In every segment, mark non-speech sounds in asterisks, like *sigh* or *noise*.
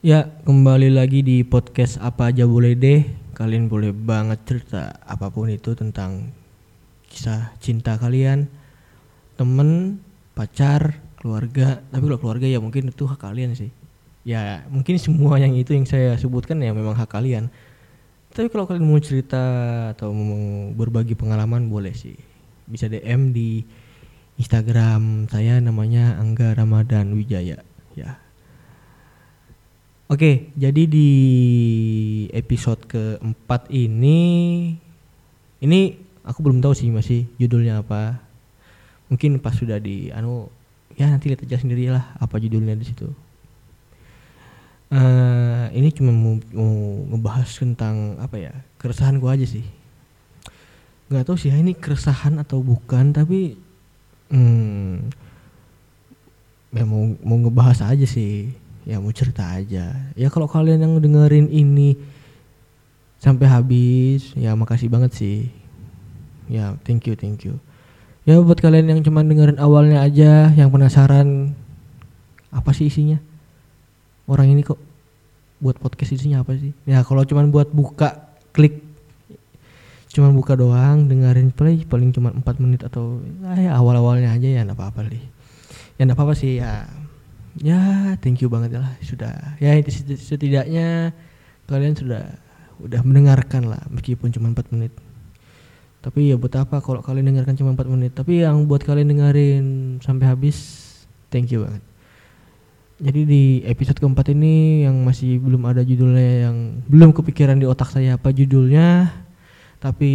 Ya, kembali lagi di podcast apa aja boleh deh. Kalian boleh banget cerita apa pun itu tentang kisah cinta kalian, temen, pacar, keluarga. Tapi kalau keluarga ya mungkin itu hak kalian sih. Ya, mungkin semua yang itu yang saya sebutkan ya memang hak kalian. Tapi kalau kalian mau cerita atau mau berbagi pengalaman boleh sih. Bisa DM di Instagram saya namanya Angga Ramadan Wijaya. Ya, Oke, jadi di episode keempat ini, ini aku belum tahu sih masih judulnya apa. Mungkin pas sudah di anu, ya nanti lihat aja sendiri lah apa judulnya di situ. Uh, ini cuma mau, mau ngebahas tentang apa ya keresahan gua aja sih. Gak tahu sih ini keresahan atau bukan, tapi hmm, ya mau mau ngebahas aja sih ya mau cerita aja. Ya kalau kalian yang dengerin ini sampai habis ya makasih banget sih. Ya thank you thank you. Ya buat kalian yang cuma dengerin awalnya aja yang penasaran apa sih isinya? Orang ini kok buat podcast isinya apa sih? Ya kalau cuma buat buka klik. Cuma buka doang dengerin play paling cuma 4 menit atau ya awal awalnya aja ya apa-apa deh ya apa-apa sih ya ya thank you banget lah sudah. Ya setidaknya kalian sudah udah mendengarkan lah meskipun cuma 4 menit. Tapi ya buat apa kalau kalian dengarkan cuma 4 menit? Tapi yang buat kalian dengerin sampai habis thank you banget. Jadi di episode keempat ini yang masih belum ada judulnya yang belum kepikiran di otak saya apa judulnya tapi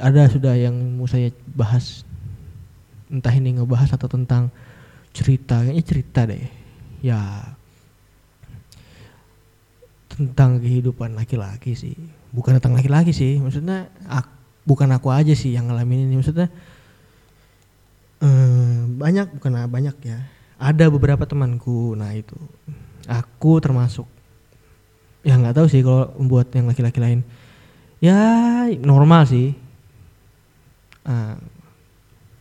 ada sudah yang mau saya bahas. Entah ini ngebahas atau tentang cerita kayaknya cerita deh ya tentang kehidupan laki-laki sih. Bukan tentang laki-laki sih maksudnya aku, bukan aku aja sih yang ngalamin ini. Maksudnya eh, banyak bukan banyak ya. Ada beberapa temanku nah itu. Aku termasuk ya nggak tahu sih kalau membuat yang laki-laki lain. Ya normal sih. Uh,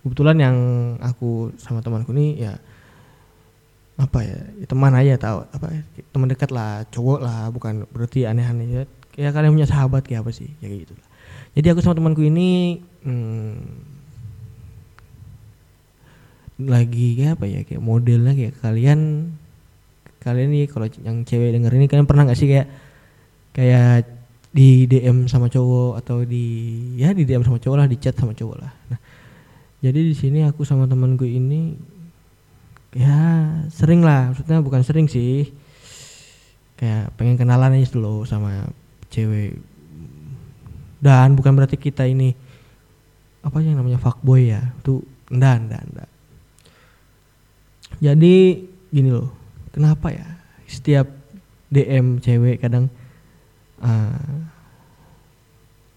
kebetulan yang aku sama temanku ini ya apa ya, ya teman aja tahu apa ya, teman dekat lah cowok lah bukan berarti aneh-aneh ya. Ya kalian punya sahabat kayak apa sih? Ya kayak gitu jadi aku sama temanku ini hmm, lagi kayak apa ya kayak modelnya kayak kalian kalian nih kalau yang cewek denger ini kalian pernah nggak sih kayak kayak di DM sama cowok atau di ya di DM sama cowok lah di chat sama cowok lah. Nah jadi di sini aku sama temanku ini ya sering lah. Maksudnya bukan sering sih. Kayak pengen kenalan aja dulu sama cewek. Dan bukan berarti kita ini apa yang namanya fuckboy ya. Tuh enggak enggak enggak jadi gini loh. Kenapa ya setiap DM cewek kadang uh,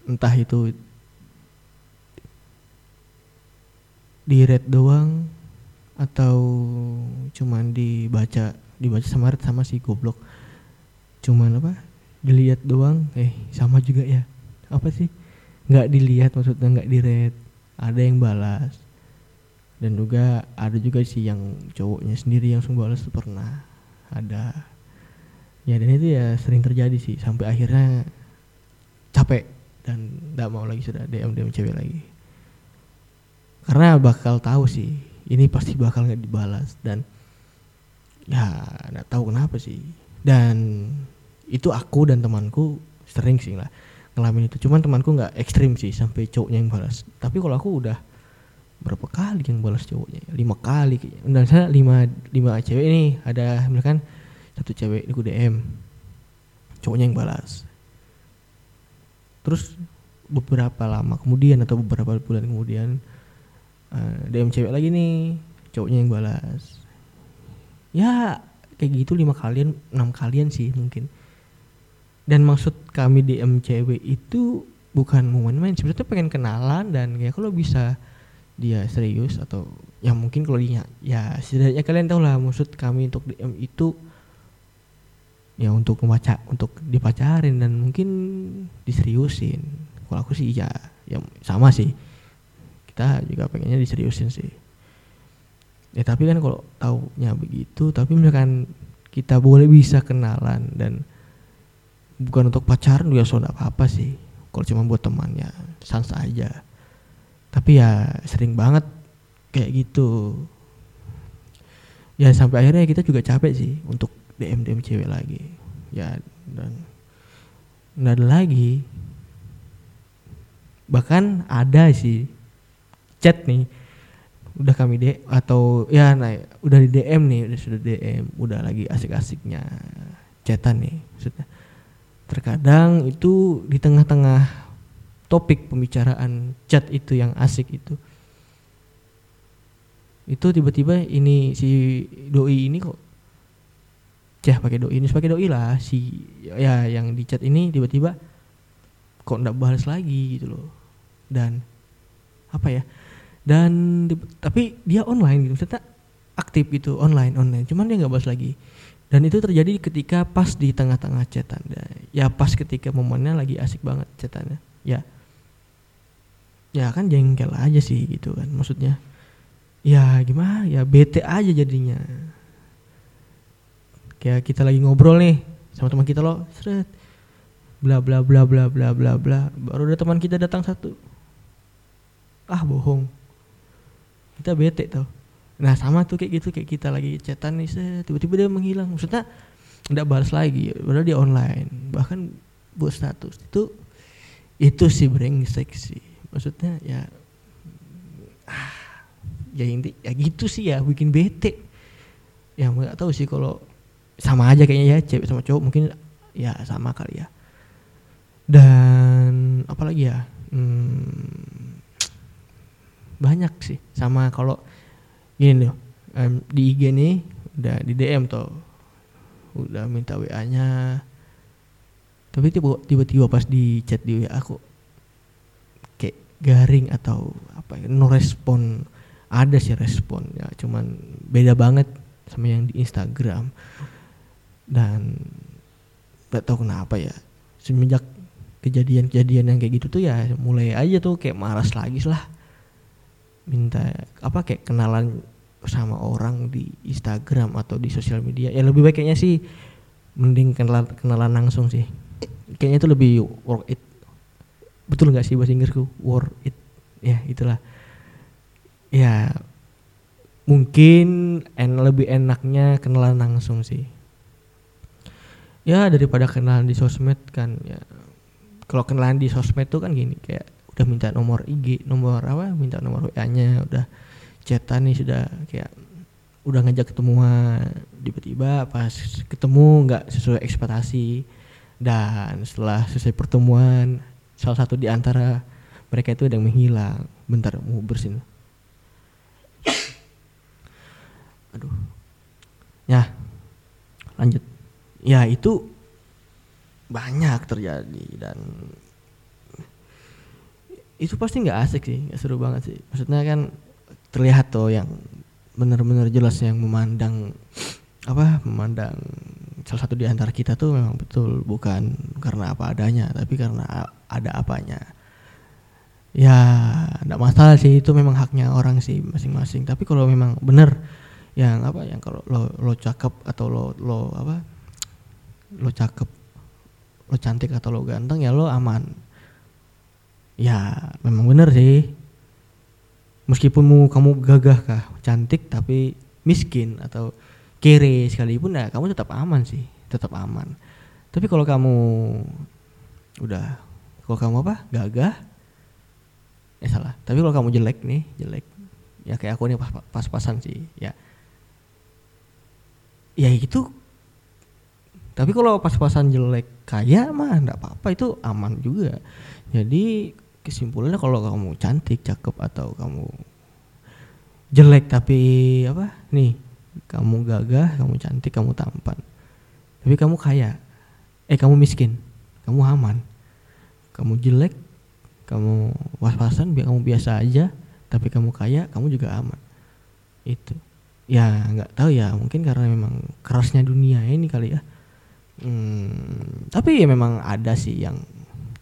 entah itu di red doang atau cuman dibaca dibaca sama sama si goblok. Cuman apa? Dilihat doang. Eh sama juga ya. Apa sih? Nggak dilihat maksudnya nggak diret ada yang balas. Dan juga ada juga sih yang cowoknya sendiri yang langsung balas pernah. Ada. Ya dan itu ya sering terjadi sih. Sampai akhirnya capek dan nggak mau lagi sudah DM DM cewek lagi. Karena bakal tahu sih ini pasti bakal nggak dibalas dan ya nggak tahu kenapa sih. Dan itu aku dan temanku sering sih lah ngalamin itu. Cuman temanku nggak ekstrim sih sampai cowoknya yang balas. Tapi kalau aku udah berapa kali yang balas cowoknya? Lima kali kayaknya. Dan saya lima lima cewek ini ada misalkan satu cewek ini DM cowoknya yang balas. Terus beberapa lama kemudian atau beberapa bulan kemudian eh, DM cewek lagi nih cowoknya yang balas. Ya kayak gitu lima kalian enam kalian sih mungkin. Dan maksud kami DM cewek itu bukan mau main-main sebenarnya pengen kenalan dan ya kalau bisa dia serius atau ya mungkin kalau dia ya setidaknya kalian tahu lah maksud kami untuk DM itu ya untuk membaca untuk dipacarin dan mungkin diseriusin. Kalau aku sih ya ya sama sih kita juga pengennya diseriusin sih. Ya tapi kan kalau taunya begitu tapi misalkan kita boleh bisa kenalan dan bukan untuk pacaran juga so apa apa sih. Kalau cuma buat teman ya sans aja. Tapi ya sering banget kayak gitu. Ya sampai akhirnya kita juga capek sih untuk DM DM cewek lagi. Ya dan nggak ada lagi. Bahkan ada sih chat nih udah kami de atau ya nah udah di DM nih udah sudah DM udah lagi asik-asiknya chatan nih maksudnya. Terkadang itu di tengah-tengah topik pembicaraan chat itu yang asik itu itu tiba-tiba ini si doi ini kok cah pakai doi ini pakai doi lah si ya yang di chat ini tiba-tiba kok ndak balas lagi gitu loh. Dan apa ya dan tapi dia online gitu maksudnya aktif gitu online online. Cuman dia nggak bahas lagi. Dan itu terjadi ketika pas di tengah-tengah chatan. Ya pas ketika momennya lagi asik banget chatannya. Ya. Ya kan jengkel aja sih gitu kan maksudnya. Ya gimana ya bete aja jadinya. Kayak kita lagi ngobrol nih sama teman kita loh seret bla bla bla bla bla bla bla. Baru ada teman kita datang satu. Ah bohong kita bete tuh nah sama tuh kayak gitu kayak kita lagi chatan nih tiba-tiba dia menghilang. Maksudnya tidak balas lagi padahal dia online. Bahkan buat status. Itu itu sih brengsek sih. Maksudnya ya ya inti ya gitu sih ya bikin bete ya nggak tahu sih kalau sama aja kayaknya ya cewek sama cowok mungkin ya sama kali ya. Dan apalagi ya hmm, banyak sih. Sama kalau gini nih um, di IG nih udah di DM tuh udah minta WA nya tapi tiba-tiba pas di chat di WA aku kayak garing atau apa ya no respon. Ada sih respon ya. Cuman beda banget sama yang di Instagram. Dan gak tahu kenapa ya semenjak kejadian-kejadian yang kayak gitu tuh ya mulai aja tuh kayak malas lagi lah minta apa kayak kenalan sama orang di Instagram atau di sosial media. Ya lebih baik kayaknya sih mending kenalan kenalan langsung sih. Kayaknya itu lebih worth it. Betul nggak sih bahasa Inggrisku? Worth it. Ya itulah. Ya mungkin en lebih enaknya kenalan langsung sih. Ya daripada kenalan di sosmed kan ya. Kalau kenalan di sosmed tuh kan gini kayak udah minta nomor IG nomor apa minta nomor WA nya udah chatan nih sudah kayak udah ngajak ketemuan. Tiba-tiba pas ketemu nggak sesuai ekspektasi. Dan setelah selesai pertemuan salah satu di antara mereka itu ada yang menghilang. Bentar mau bersin aduh. Ya lanjut. Ya itu banyak terjadi dan itu pasti nggak asik sih nggak seru banget sih. Maksudnya kan terlihat tuh yang benar-benar jelas yang memandang apa memandang salah satu di antara kita tuh memang betul bukan karena apa adanya tapi karena ada apanya. Ya nggak masalah sih itu memang haknya orang sih masing-masing. Tapi kalau memang benar yang apa yang kalau lo lo cakep atau lo lo apa lo cakep lo cantik atau lo ganteng ya lo aman ya memang benar sih. Meskipun mu kamu gagah kah cantik tapi miskin atau kere sekalipun ya kamu tetap aman sih tetap aman. Tapi kalau kamu udah kalau kamu apa gagah ya salah. Tapi kalau kamu jelek nih jelek ya kayak aku pas pas-pasan sih ya. Ya itu tapi kalau pas-pasan jelek kaya mah enggak apa-apa itu aman juga. Jadi kesimpulannya kalau kamu cantik cakep atau kamu jelek tapi apa? Nih kamu gagah kamu cantik kamu tampan. Tapi kamu kaya. Eh kamu miskin. Kamu aman. Kamu jelek kamu was-wasan biar kamu biasa aja tapi kamu kaya kamu juga aman. Itu. Ya nggak tahu ya mungkin karena memang kerasnya dunia ini kali ya. Hmm, tapi ya memang ada sih yang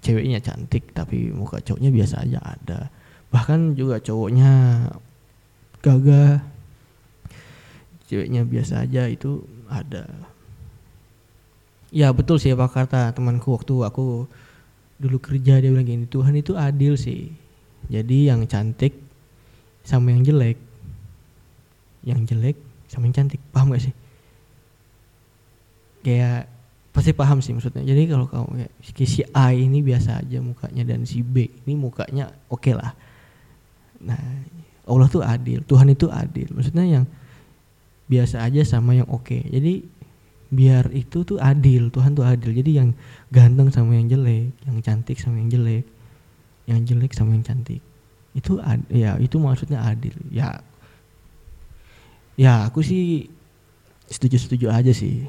ceweknya cantik tapi muka cowoknya biasa aja ada. Bahkan juga cowoknya gagah ceweknya biasa aja itu ada. Ya betul sih apa kata temanku waktu aku dulu kerja dia bilang gini Tuhan itu adil sih. Jadi yang cantik sama yang jelek yang jelek sama yang cantik. Paham gak sih? Kayak pasti paham sih maksudnya. Jadi kalau kamu kayak si A ini biasa aja mukanya dan si B ini mukanya oke okay lah. Nah Allah tuh adil Tuhan itu adil. Maksudnya yang biasa aja sama yang oke. Okay. jadi biar itu tuh adil Tuhan tuh adil. Jadi yang ganteng sama yang jelek yang cantik sama yang jelek yang jelek sama yang cantik. Itu ad, ya itu maksudnya adil. Ya ya aku sih setuju setuju aja sih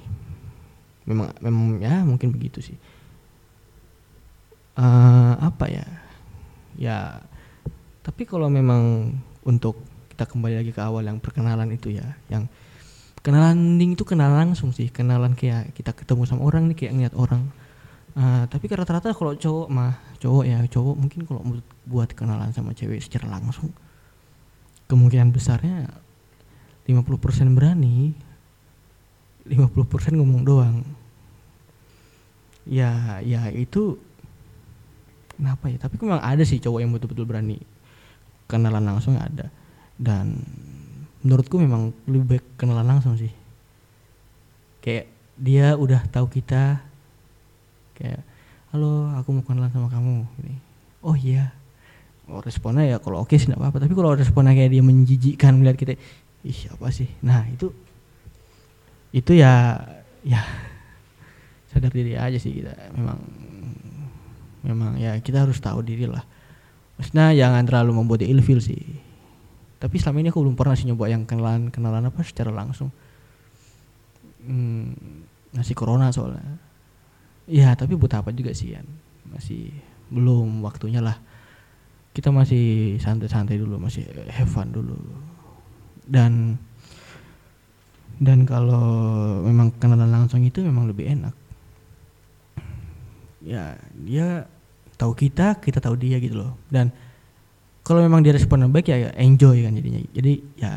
memang memang ya mungkin begitu sih. Uh, apa ya? Ya tapi kalau memang untuk kita kembali lagi ke awal yang perkenalan itu ya yang kenalan ding itu kenalan langsung sih kenalan kayak kita ketemu sama orang nih kayak ngeliat orang. Uh, tapi rata-rata kalau cowok mah cowok ya cowok mungkin kalau buat kenalan sama cewek secara langsung kemungkinan besarnya 50% berani 50% ngomong doang. Ya ya itu kenapa ya? Tapi memang ada sih cowok yang betul-betul berani kenalan langsung ada. Dan menurutku memang lebih baik kenalan langsung sih. Kayak dia udah tahu kita kayak halo aku mau kenalan sama kamu. Ini oh iya. Oh, responnya ya kalau oke sih nggak apa-apa. Tapi kalau responnya kayak dia menjijikkan melihat kita ih apa sih? Nah itu itu ya ya *laughs* sadar diri aja sih kita. Memang memang ya kita harus tahu diri lah. Maksudnya jangan terlalu membuat ilfil sih. Tapi selama ini aku belum pernah sih nyoba yang kenalan kenalan apa secara langsung. Hmm, masih corona soalnya. Ya tapi buat apa juga sih ya masih belum waktunya lah. Kita masih santai-santai dulu masih have fun dulu. Dan dan kalau memang kenalan langsung itu memang lebih enak. Ya dia tahu kita kita tahu dia gitu loh. Dan kalau memang dia respon baik ya, ya enjoy kan jadinya. Jadi ya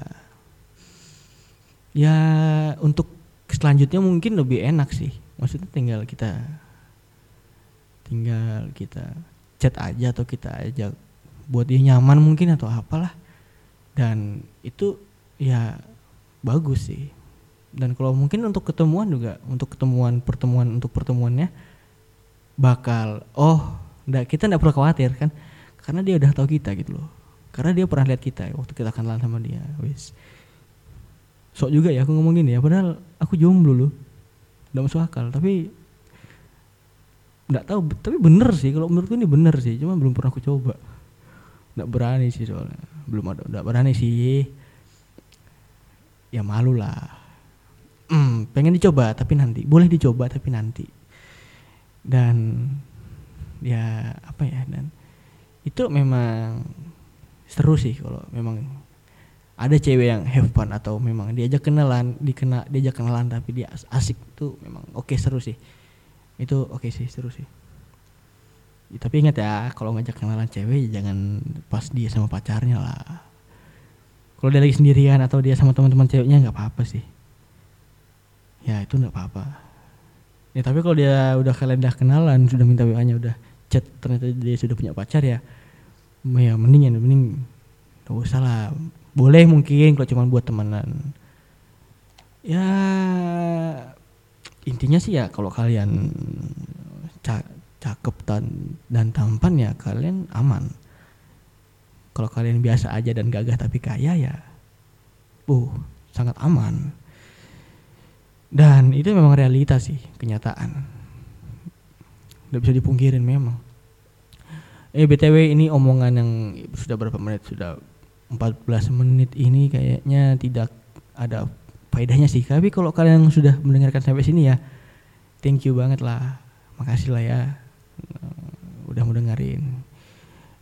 ya untuk selanjutnya mungkin lebih enak sih. Maksudnya tinggal kita tinggal kita chat aja atau kita ajak buat dia nyaman mungkin atau apalah. Dan itu ya bagus sih dan kalau mungkin untuk ketemuan juga untuk ketemuan pertemuan untuk pertemuannya bakal oh enggak kita enggak perlu khawatir kan? Karena dia udah tahu kita gitu loh. Karena dia pernah lihat kita waktu kita kenalan sama dia wis. Sok juga ya aku ngomong gini ya padahal aku jomblo loh. Enggak masuk akal tapi enggak tahu tapi bener sih kalau menurutku ini bener sih cuma belum pernah aku coba. Enggak berani sih soalnya belum ada enggak berani sih. Ya malu lah hmm, pengen dicoba tapi nanti. Boleh dicoba tapi nanti. Dan ya apa ya dan itu memang seru sih kalau memang ada cewek yang have fun atau memang diajak kenalan dikena diajak kenalan tapi dia asik tuh memang oke okay, seru sih. Itu oke okay sih seru sih. Ya, tapi ingat ya kalau ngajak kenalan cewek jangan pas dia sama pacarnya lah. Kalau dia lagi sendirian atau dia sama teman-teman ceweknya nggak apa-apa sih ya itu nggak apa-apa. Ya tapi kalau dia udah kalian udah kenalan sudah minta wa nya udah chat ternyata dia sudah punya pacar ya ya mending ya mending gak usah lah. Boleh mungkin kalau cuma buat temenan. Ya intinya sih ya kalau kalian ca cakep dan dan tampan ya kalian aman. Kalau kalian biasa aja dan gagah tapi kaya ya uh sangat aman dan itu memang realitas sih kenyataan. Nggak bisa dipungkirin memang. Eh btw ini omongan yang sudah berapa menit? Sudah 14 menit ini kayaknya tidak ada faedahnya sih. Tapi kalau kalian sudah mendengarkan sampai sini ya thank you banget lah. Makasih lah ya udah mau dengerin.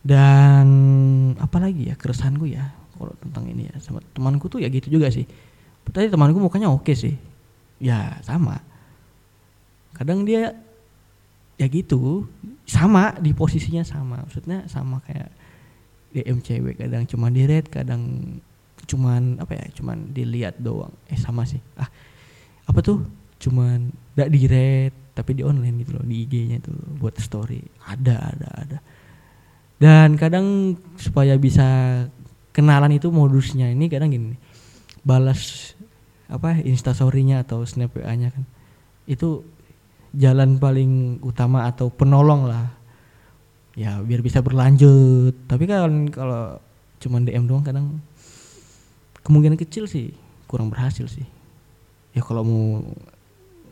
Dan apalagi ya keresahanku ya kalau tentang ini ya. Sama temanku tuh ya gitu juga sih. Tadi temanku mukanya oke sih ya sama. Kadang dia ya gitu. Sama di posisinya sama. Maksudnya sama kayak DM cewek kadang cuma di red kadang cuman apa ya cuman dilihat doang. Eh sama sih. Ah apa tuh? Cuman gak di red tapi di online gitu loh di IG-nya itu buat story. Ada ada ada. Dan kadang supaya bisa kenalan itu modusnya ini kadang gini balas apa instastorynya atau snap WA-nya kan. Itu jalan paling utama atau penolong lah. Ya biar bisa berlanjut. Tapi kan kalau cuman DM doang kadang kemungkinan kecil sih kurang berhasil sih. Ya kalau mau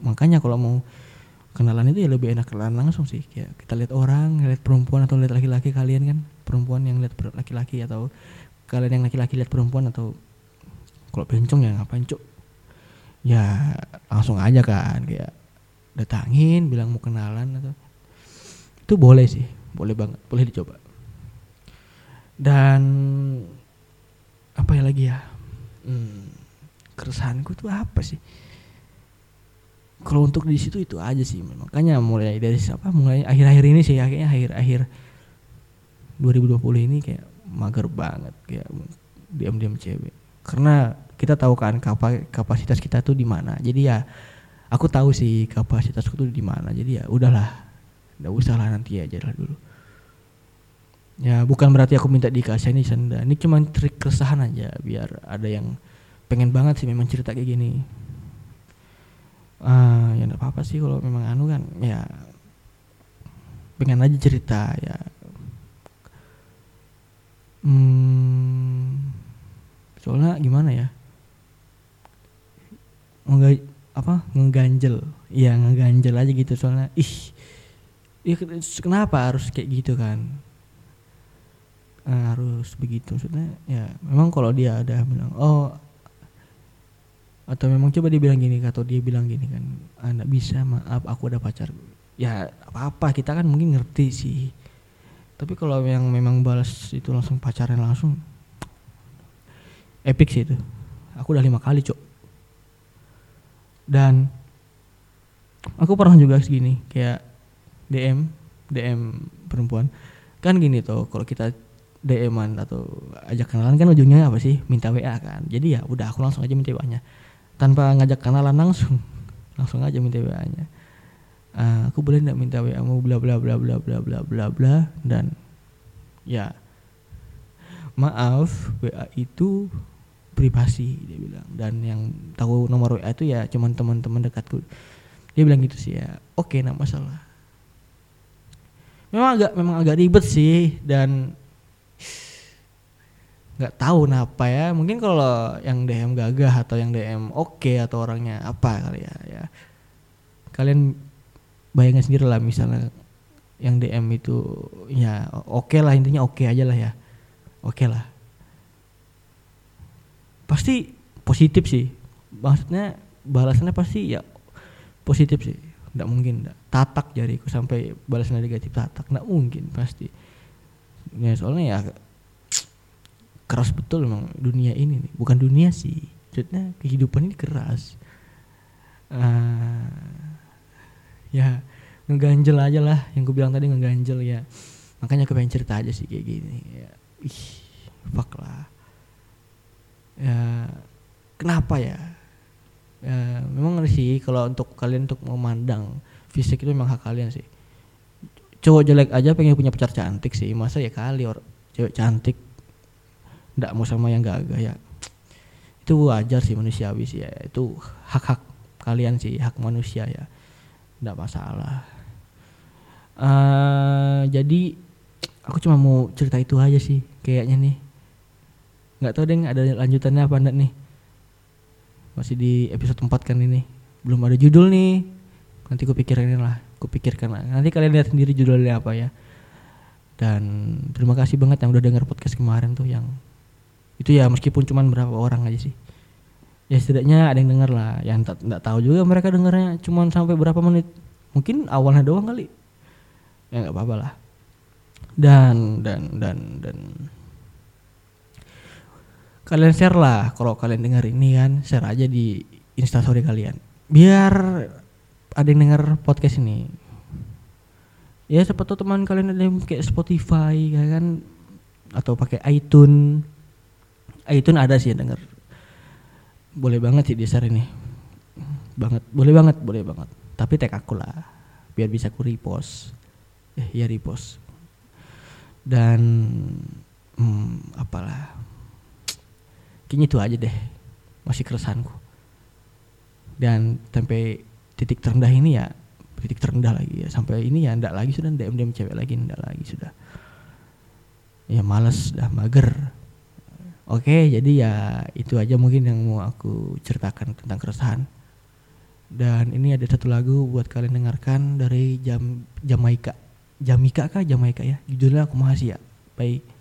makanya kalau mau kenalan itu ya lebih enak kenalan langsung sih. Kayak kita lihat orang lihat perempuan atau lihat laki-laki kalian kan. Perempuan yang lihat laki-laki atau kalian yang laki-laki lihat perempuan atau kalau bencong ya ngapain cuk ya langsung aja kan kayak datangin bilang mau kenalan atau itu boleh sih boleh banget boleh dicoba. Dan apa ya lagi ya? Hmm, keresahanku tuh apa sih? Kalau untuk di situ itu aja sih makanya mulai dari siapa mulai akhir-akhir ini sih akhirnya akhir-akhir 2020 ini kayak mager banget kayak diam-diam cewek. Karena kita tahu kan kapasitas kita tuh di mana. Jadi ya aku tahu sih kapasitasku tuh di mana. Jadi ya udahlah nggak usah lah nanti aja lah dulu. Ya bukan berarti aku minta dikasih ini senda ini cuma trik keresahan aja biar ada yang pengen banget sih memang cerita kayak gini. Uh, ya enggak apa-apa sih kalau memang anu kan ya pengen aja cerita ya. Hmm, soalnya gimana ya nggak apa ngeganjel. Ya ngeganjel aja gitu soalnya ih ya kenapa harus kayak gitu kan? Nah, harus begitu maksudnya ya memang kalau dia ada bilang oh atau memang coba dia bilang gini atau dia bilang gini kan anda ah, bisa maaf aku ada pacar. Ya apa apa kita kan mungkin ngerti sih. Tapi kalau yang memang balas itu langsung pacaran langsung epic sih itu. Aku udah lima kali cok dan aku pernah juga segini kayak DM DM perempuan. Kan gini tuh kalau kita DM-an atau ajak kenalan kan ujungnya apa sih? Minta WA kan. Jadi ya udah aku langsung aja minta WA-nya tanpa ngajak kenalan langsung *laughs* langsung aja minta WA nya uh, ah, aku boleh nggak minta WA mau bla bla bla bla bla bla bla bla. Dan ya maaf WA itu privasi dia bilang. Dan yang tahu nomor WA itu ya cuman teman-teman dekatku. Dia bilang gitu sih ya oke okay, nggak masalah. Memang agak memang agak ribet sih dan nggak tahu kenapa ya. Mungkin kalau yang DM gagah atau yang DM oke okay, atau orangnya apa kali ya ya. Kalian bayangin sendiri lah misalnya yang DM itu ya oke okay lah intinya oke okay aja lah ya. Oke okay lah pasti positif sih. Maksudnya balasannya pasti ya positif sih. Nggak mungkin nggak. Tatak jariku sampai balasannya negatif tatak. Nggak mungkin pasti. Ya soalnya ya keras betul memang dunia ini nih. Bukan dunia sih. Maksudnya kehidupan ini keras. Uh, ya ngeganjel aja lah. Yang gue bilang tadi ngeganjel ya. Makanya gue pengen cerita aja sih kayak gini. Ya ih fuck lah ya kenapa ya? Ya memang sih kalau untuk kalian untuk memandang fisik itu memang hak kalian sih. Cowok jelek aja pengen punya pacar cantik sih masa ya kali or cewek cantik ndak mau sama yang gagah ya itu wajar sih manusiawi sih ya itu hak hak kalian sih hak manusia ya ndak masalah. Uh, jadi aku cuma mau cerita itu aja sih kayaknya nih nggak tahu deh ada lanjutannya apa enggak nih? Masih di episode 4 kan ini. Belum ada judul nih. Nanti aku pikirin lah aku pikirkan lah. Nanti kalian lihat sendiri judulnya apa ya. Dan terima kasih banget yang udah denger podcast kemarin tuh yang itu ya meskipun cuma berapa orang aja sih. Ya setidaknya ada yang denger lah. Yang tak tahu juga mereka dengarnya cuma sampai berapa menit. Mungkin awalnya doang kali. Ya nggak apa-apa lah. Dan dan dan dan kalian share lah kalau kalian dengar ini kan share aja di instastory kalian. Biar ada yang denger podcast ini. Ya siapa tahu teman kalian ada yang kayak Spotify ya kan? Atau pakai iTunes. itu ada sih yang denger. Boleh banget sih di share ini. Banget boleh banget boleh banget. Tapi tag aku lah biar bisa ku repost. Eh ya repost. Dan hmm, apalah kayaknya itu aja deh masih keresahanku. Dan sampai titik terendah ini ya titik terendah lagi ya. Sampai ini ya ndak lagi sudah ndak DM cewek lagi ndak lagi sudah. Ya males dah mager. Oke jadi ya itu aja mungkin yang mau aku ceritakan tentang keresahan. Dan ini ada satu lagu buat kalian dengarkan dari jam Jamaika. Jamika kah? Jamaika ya. Judulnya aku masih ya. Baik